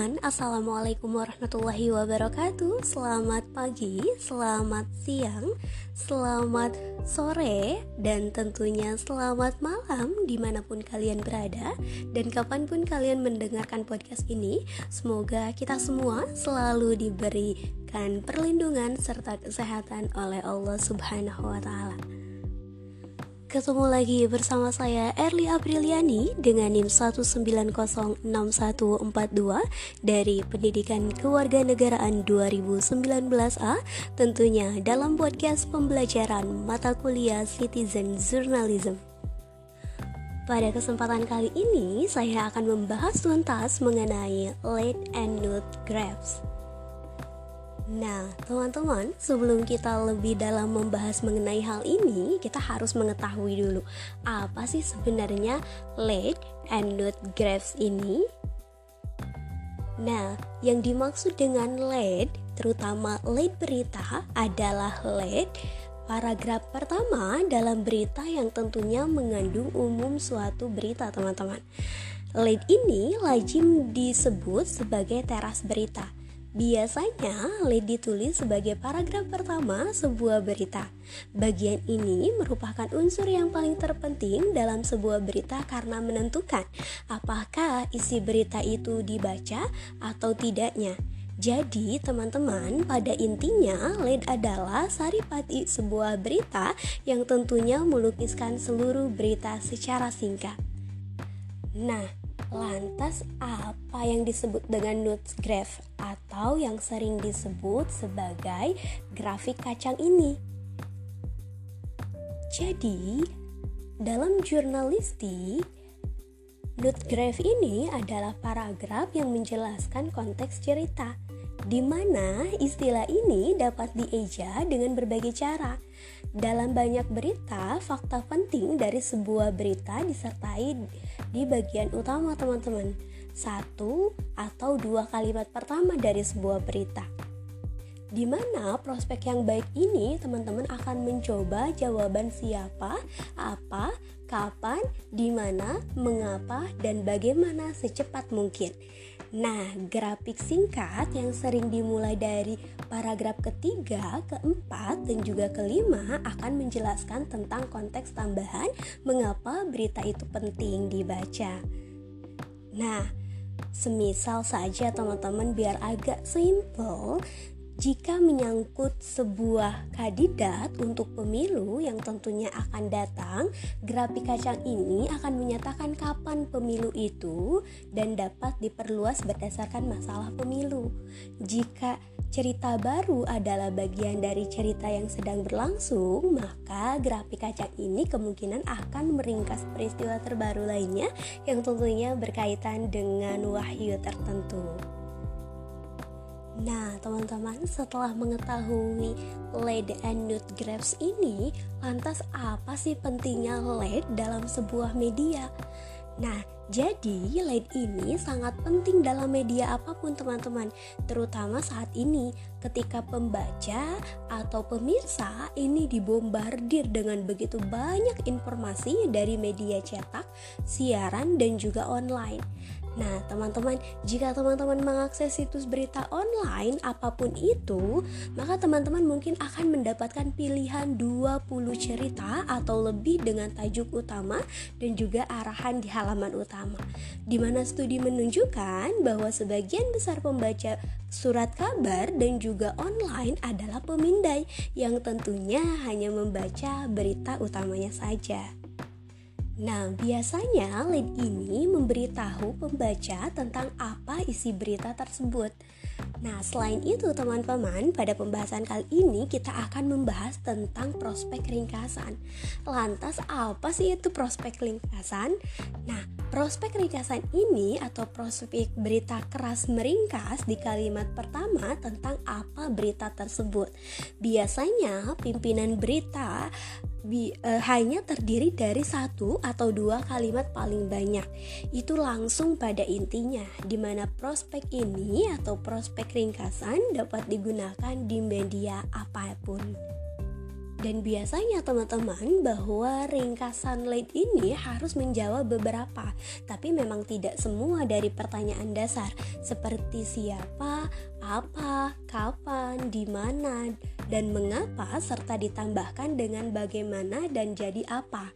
teman-teman, Assalamualaikum warahmatullahi wabarakatuh. Selamat pagi, selamat siang, selamat sore Dan tentunya selamat malam di mana pun kalian berada Dan kapan pun kalian mendengarkan podcast ini. Semoga kita semua selalu diberikan perlindungan serta kesehatan oleh Allah subhanahu wa ta'ala Ketemu lagi bersama saya Erli Apriliani dengan NIM 1906142 dari Pendidikan Kewarganegaraan 2019A tentunya dalam podcast pembelajaran mata kuliah Citizen Journalism. Pada kesempatan kali ini saya akan membahas tuntas mengenai late and note graphs. Nah, teman-teman, sebelum kita lebih dalam membahas mengenai hal ini, kita harus mengetahui dulu apa sih sebenarnya lead and note graphs ini. Nah, yang dimaksud dengan lead, terutama lead berita, adalah lead paragraf pertama dalam berita yang tentunya mengandung umum suatu berita, teman-teman. Lead ini lazim disebut sebagai teras berita Biasanya, lead ditulis sebagai paragraf pertama sebuah berita. Bagian ini merupakan unsur yang paling terpenting dalam sebuah berita karena menentukan apakah isi berita itu dibaca atau tidaknya. Jadi, teman-teman, pada intinya, lead adalah saripati sebuah berita yang tentunya melukiskan seluruh berita secara singkat. Nah, Lantas apa yang disebut dengan notes graph atau yang sering disebut sebagai grafik kacang ini? Jadi, dalam jurnalistik, note graph ini adalah paragraf yang menjelaskan konteks cerita di mana istilah ini dapat dieja dengan berbagai cara. Dalam banyak berita, fakta penting dari sebuah berita disertai di bagian utama teman-teman. Satu atau dua kalimat pertama dari sebuah berita. Di mana prospek yang baik ini teman-teman akan mencoba jawaban siapa, apa, kapan, di mana, mengapa, dan bagaimana secepat mungkin. Nah, grafik singkat yang sering dimulai dari paragraf ketiga, keempat, dan juga kelima akan menjelaskan tentang konteks tambahan mengapa berita itu penting dibaca. Nah, semisal saja teman-teman biar agak simple, jika menyangkut sebuah kandidat untuk pemilu yang tentunya akan datang, grafik kacang ini akan menyatakan kapan pemilu itu dan dapat diperluas berdasarkan masalah pemilu. Jika cerita baru adalah bagian dari cerita yang sedang berlangsung, maka grafik kacang ini kemungkinan akan meringkas peristiwa terbaru lainnya yang tentunya berkaitan dengan wahyu tertentu. Nah, teman-teman, setelah mengetahui lead and note graphs ini, lantas apa sih pentingnya lead dalam sebuah media? Nah, jadi lead ini sangat penting dalam media apa pun teman-teman, terutama saat ini ketika pembaca atau pemirsa ini dibombardir dengan begitu banyak informasi dari media cetak, siaran dan juga online. Nah, teman-teman, jika teman-teman mengakses situs berita online apa pun itu, maka teman-teman mungkin akan mendapatkan pilihan 20 cerita atau lebih dengan tajuk utama dan juga arahan di halaman utama. Di mana studi menunjukkan bahwa sebagian besar pembaca surat kabar dan juga online adalah pemindai yang tentunya hanya membaca berita utamanya saja. Nah, biasanya lead ini memberitahu pembaca tentang apa isi berita tersebut. Nah, selain itu teman-teman, pada pembahasan kali ini kita akan membahas tentang prospek ringkasan. Lantas, apa sih itu prospek ringkasan? Nah, prospek ringkasan ini atau prospek berita keras meringkas di kalimat pertama tentang apa berita tersebut. Biasanya pimpinan berita bi, e, hanya terdiri dari satu atau dua kalimat paling banyak. Itu langsung pada intinya, di mana prospek ini atau prospek ringkasan dapat digunakan di media apa pun. Dan biasanya teman-teman bahwa ringkasan lead ini harus menjawab beberapa, tapi memang tidak semua dari pertanyaan dasar. Seperti siapa, apa, kapan, di mana, dan mengapa serta ditambahkan dengan bagaimana dan jadi apa.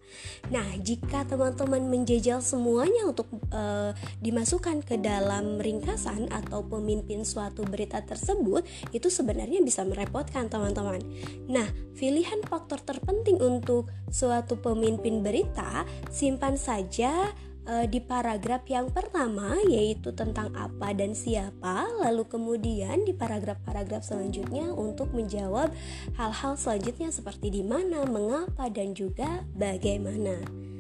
Nah, jika teman-teman menjejal semuanya untuk uh, dimasukkan ke dalam ringkasan atau pemimpin suatu berita tersebut, itu sebenarnya bisa merepotkan teman-teman. Nah, pilihan faktor terpenting untuk suatu pemimpin berita simpan saja uh, di paragraf yang pertama yaitu tentang apa dan siapa, lalu kemudian di paragraf-paragraf selanjutnya untuk menjawab hal-hal selanjutnya seperti di mana, mengapa dan juga bagaimana.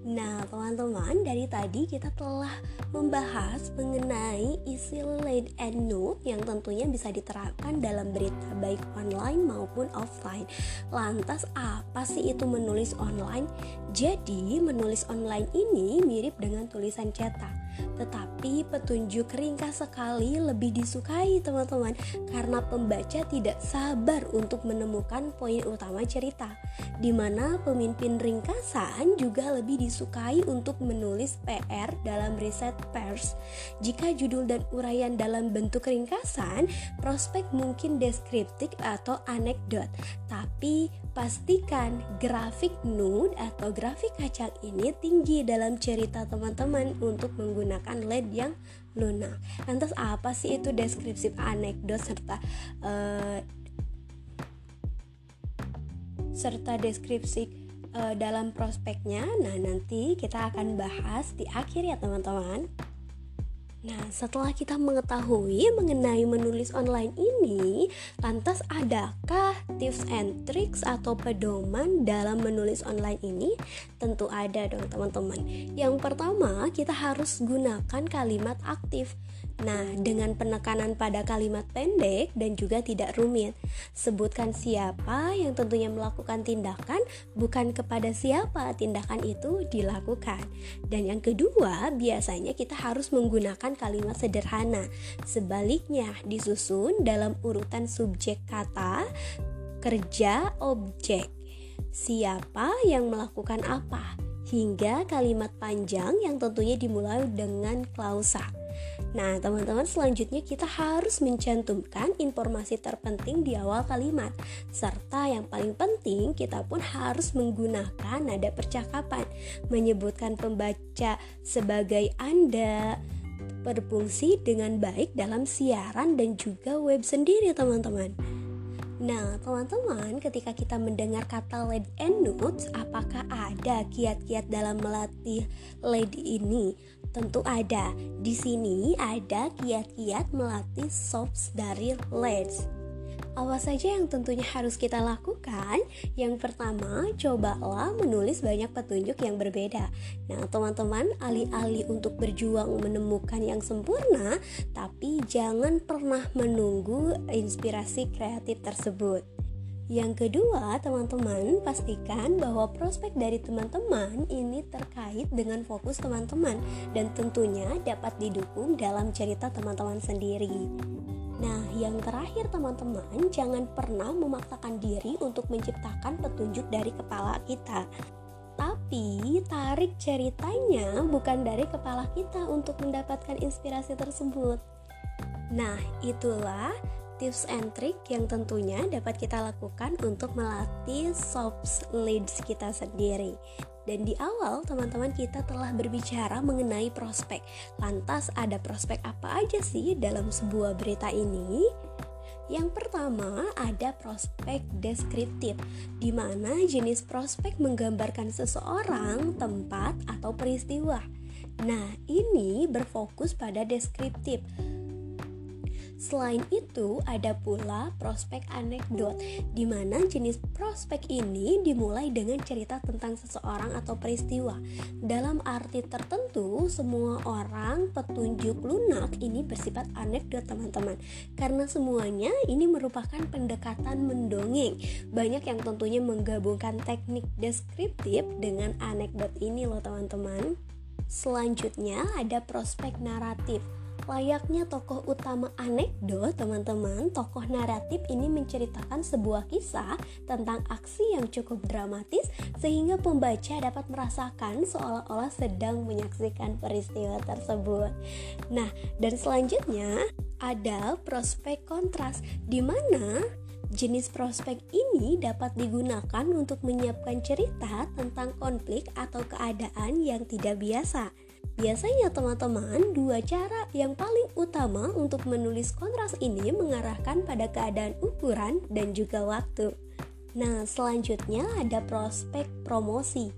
Nah, teman-teman, dari tadi kita telah membahas mengenai isi lead and note yang tentunya bisa diterapkan dalam berita baik online maupun offline. Lantas, apa sih itu menulis online? Jadi, menulis online ini mirip dengan tulisan cetak tetapi petunjuk ringkas sekali lebih disukai teman-teman karena pembaca tidak sabar untuk menemukan poin utama cerita. Di mana pemimpin ringkasan juga lebih disukai untuk menulis PR dalam riset pers. Jika judul dan uraian dalam bentuk ringkasan, prospek mungkin deskriptif atau anekdot. Tapi pastikan grafik nude atau grafik kacang ini tinggi dalam cerita teman-teman untuk menggunakan menggunakan LED yang lunak. Lantas apa sih itu deskripsi anekdot serta uh, serta deskripsi uh, dalam prospeknya? Nah, nanti kita akan bahas di akhir ya, teman-teman. Nah, setelah kita mengetahui mengenai menulis online ini, lantas adakah tips and tricks atau pedoman dalam menulis online ini? Tentu ada dong, teman-teman. Yang pertama, kita harus gunakan kalimat aktif. Nah, dengan penekanan pada kalimat pendek dan juga tidak rumit, sebutkan siapa yang tentunya melakukan tindakan, bukan kepada siapa tindakan itu dilakukan. Dan yang kedua, biasanya kita harus menggunakan kalimat sederhana. Sebaliknya, disusun dalam urutan subjek kata, kerja, objek. Siapa yang melakukan apa? Hingga kalimat panjang yang tentunya dimulai dengan klausa. Nah, teman-teman, selanjutnya kita harus mencantumkan informasi terpenting di awal kalimat, serta yang paling penting, kita pun harus menggunakan nada percakapan, menyebutkan pembaca sebagai Anda, berfungsi dengan baik dalam siaran dan juga web sendiri, teman-teman. Nah, teman-teman, ketika kita mendengar kata lead and notes, apakah ada kiat-kiat dalam melatih lead ini? Tentu ada. Di sini ada kiat-kiat melatih soft dari leads. Apa saja yang tentunya harus kita lakukan? Yang pertama, cobalah menulis banyak petunjuk yang berbeda. Nah, teman-teman, alih-alih untuk berjuang menemukan yang sempurna, tapi jangan pernah menunggu inspirasi kreatif tersebut. Yang kedua, teman-teman, pastikan bahwa prospek dari teman-teman ini terkait dengan fokus teman-teman dan tentunya dapat didukung dalam cerita teman-teman sendiri. Nah, yang terakhir teman-teman, jangan pernah memaksakan diri untuk menciptakan petunjuk dari kepala kita. Tapi tarik ceritanya bukan dari kepala kita untuk mendapatkan inspirasi tersebut. Nah, itulah tips and trick yang tentunya dapat kita lakukan untuk melatih soft leads kita sendiri. Dan di awal teman-teman kita telah berbicara mengenai prospek. Lantas ada prospek apa aja sih dalam sebuah berita ini? Yang pertama ada prospek deskriptif, di mana jenis prospek menggambarkan seseorang, tempat, atau peristiwa. Nah, ini berfokus pada deskriptif Selain itu, ada pula prospek anekdot, di mana jenis prospek ini dimulai dengan cerita tentang seseorang atau peristiwa. Dalam arti tertentu, semua orang petunjuk lunak ini bersifat anekdot, teman-teman, karena semuanya ini merupakan pendekatan mendongeng. Banyak yang tentunya menggabungkan teknik deskriptif dengan anekdot ini, loh, teman-teman. Selanjutnya, ada prospek naratif Layaknya tokoh utama anekdot, teman-teman, tokoh naratif ini menceritakan sebuah kisah tentang aksi yang cukup dramatis sehingga pembaca dapat merasakan seolah-olah sedang menyaksikan peristiwa tersebut. Nah, dan selanjutnya ada prospek kontras di mana Jenis prospek ini dapat digunakan untuk menyiapkan cerita tentang konflik atau keadaan yang tidak biasa. Biasanya teman-teman, dua cara yang paling utama untuk menulis kontras ini mengarahkan pada keadaan ukuran dan juga waktu. Nah, selanjutnya ada prospek promosi.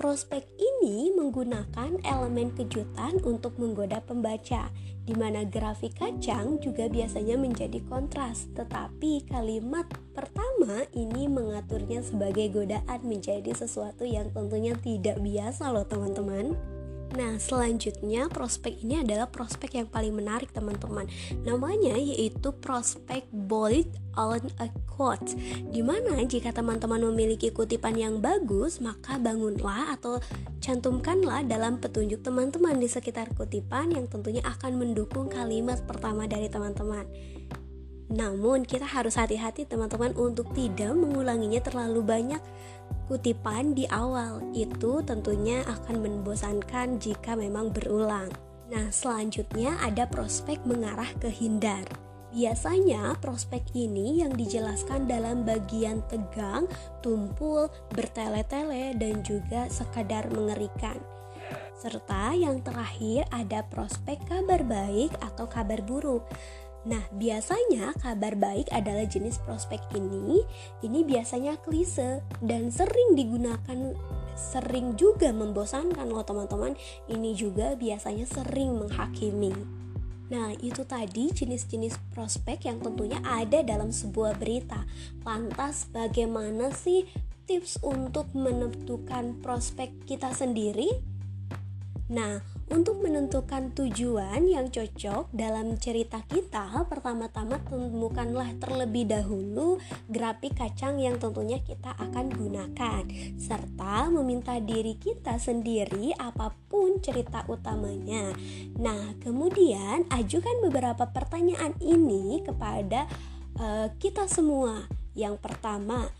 Prospek ini menggunakan elemen kejutan untuk menggoda pembaca, di mana grafik kacang juga biasanya menjadi kontras, tetapi kalimat pertama ini mengaturnya sebagai godaan menjadi sesuatu yang tentunya tidak biasa loh teman-teman. Nah, selanjutnya prospek ini adalah prospek yang paling menarik teman-teman. Namanya yaitu prospek bold on a quote. Di mana jika teman-teman memiliki kutipan yang bagus, maka bangunlah atau cantumkanlah dalam petunjuk teman-teman di sekitar kutipan yang tentunya akan mendukung kalimat pertama dari teman-teman. Namun kita harus hati-hati teman-teman untuk tidak mengulanginya terlalu banyak kutipan di awal itu tentunya akan membosankan jika memang berulang. Nah, selanjutnya ada prospek mengarah ke hindar. Biasanya prospek ini yang dijelaskan dalam bagian tegang, tumpul, bertele-tele, dan juga sekadar mengerikan. Serta yang terakhir ada prospek kabar baik atau kabar buruk. Nah, biasanya kabar baik adalah jenis prospek ini. Ini biasanya klise dan sering digunakan sering juga membosankan loh teman-teman. Ini juga biasanya sering menghakimi. Nah, itu tadi jenis-jenis prospek yang tentunya ada dalam sebuah berita. Lantas, bagaimana sih tips untuk menentukan prospek kita sendiri? Nah, untuk menentukan tujuan yang cocok dalam cerita kita, pertama-tama temukanlah terlebih dahulu grafik kacang yang tentunya kita akan gunakan, serta meminta diri kita sendiri apa pun cerita utamanya. Nah, kemudian ajukan beberapa pertanyaan ini kepada uh, kita semua. Yang pertama,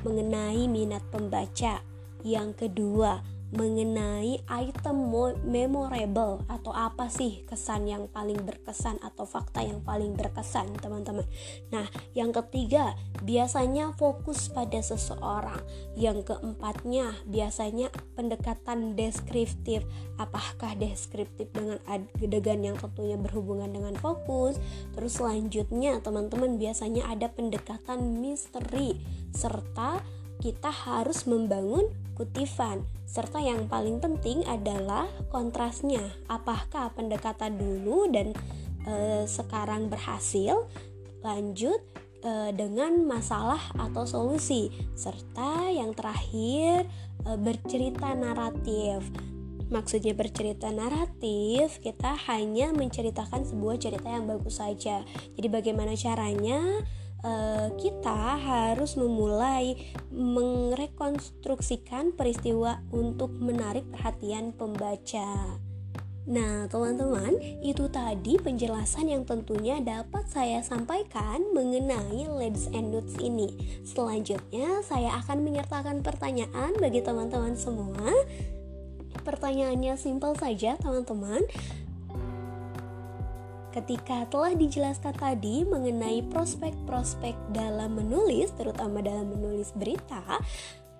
mengenai minat pembaca. Yang kedua, mengenai item memorable atau apa sih kesan yang paling berkesan atau fakta yang paling berkesan teman-teman. Nah, yang ketiga biasanya fokus pada seseorang. Yang keempatnya biasanya pendekatan deskriptif. Apakah deskriptif dengan adegan yang tentunya berhubungan dengan fokus? Terus selanjutnya teman-teman biasanya ada pendekatan misteri serta kita harus membangun kutipan serta yang paling penting adalah kontrasnya apakah pendekatan dulu dan e, sekarang berhasil lanjut e, dengan masalah atau solusi serta yang terakhir e, bercerita naratif Maksudnya bercerita naratif, kita hanya menceritakan sebuah cerita yang bagus saja. Jadi bagaimana caranya? Uh, kita harus memulai merekonstruksikan peristiwa untuk menarik perhatian pembaca. Nah, teman-teman, itu tadi penjelasan yang tentunya dapat saya sampaikan mengenai Ladies and Notes ini. Selanjutnya, saya akan menyertakan pertanyaan bagi teman-teman semua. Pertanyaannya simpel saja, teman-teman. Ketika telah dijelaskan tadi mengenai prospek-prospek dalam menulis, terutama dalam menulis berita,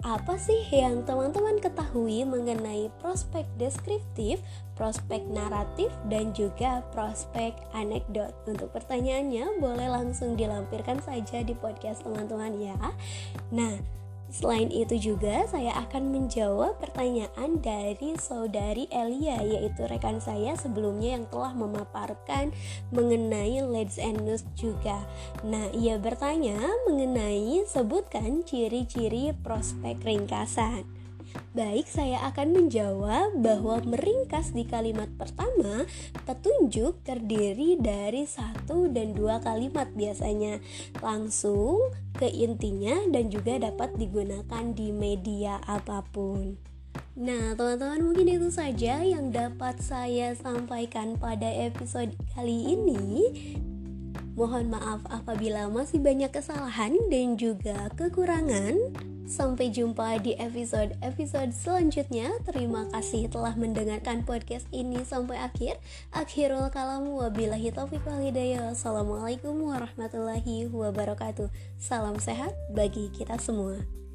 apa sih yang teman-teman ketahui mengenai prospek deskriptif, prospek naratif, dan juga prospek anekdot? Untuk pertanyaannya, boleh langsung dilampirkan saja di podcast teman-teman ya. Nah, Selain itu juga saya akan menjawab pertanyaan dari saudari Elia yaitu rekan saya sebelumnya yang telah memaparkan mengenai Let's and News juga. Nah, ia bertanya mengenai sebutkan ciri-ciri prospek ringkasan. Baik, saya akan menjawab bahwa meringkas di kalimat pertama, petunjuk terdiri dari satu dan dua kalimat biasanya, langsung ke intinya dan juga dapat digunakan di media apa pun. Nah, teman-teman, mungkin itu saja yang dapat saya sampaikan pada episode kali ini. Mohon maaf apabila masih banyak kesalahan dan juga kekurangan. Sampai jumpa di episode-episode selanjutnya. Terima kasih telah mendengarkan podcast ini sampai akhir. Akhirul kalam wabillahi taufiq walhidayah. Assalamualaikum warahmatullahi wabarakatuh. Salam sehat bagi kita semua.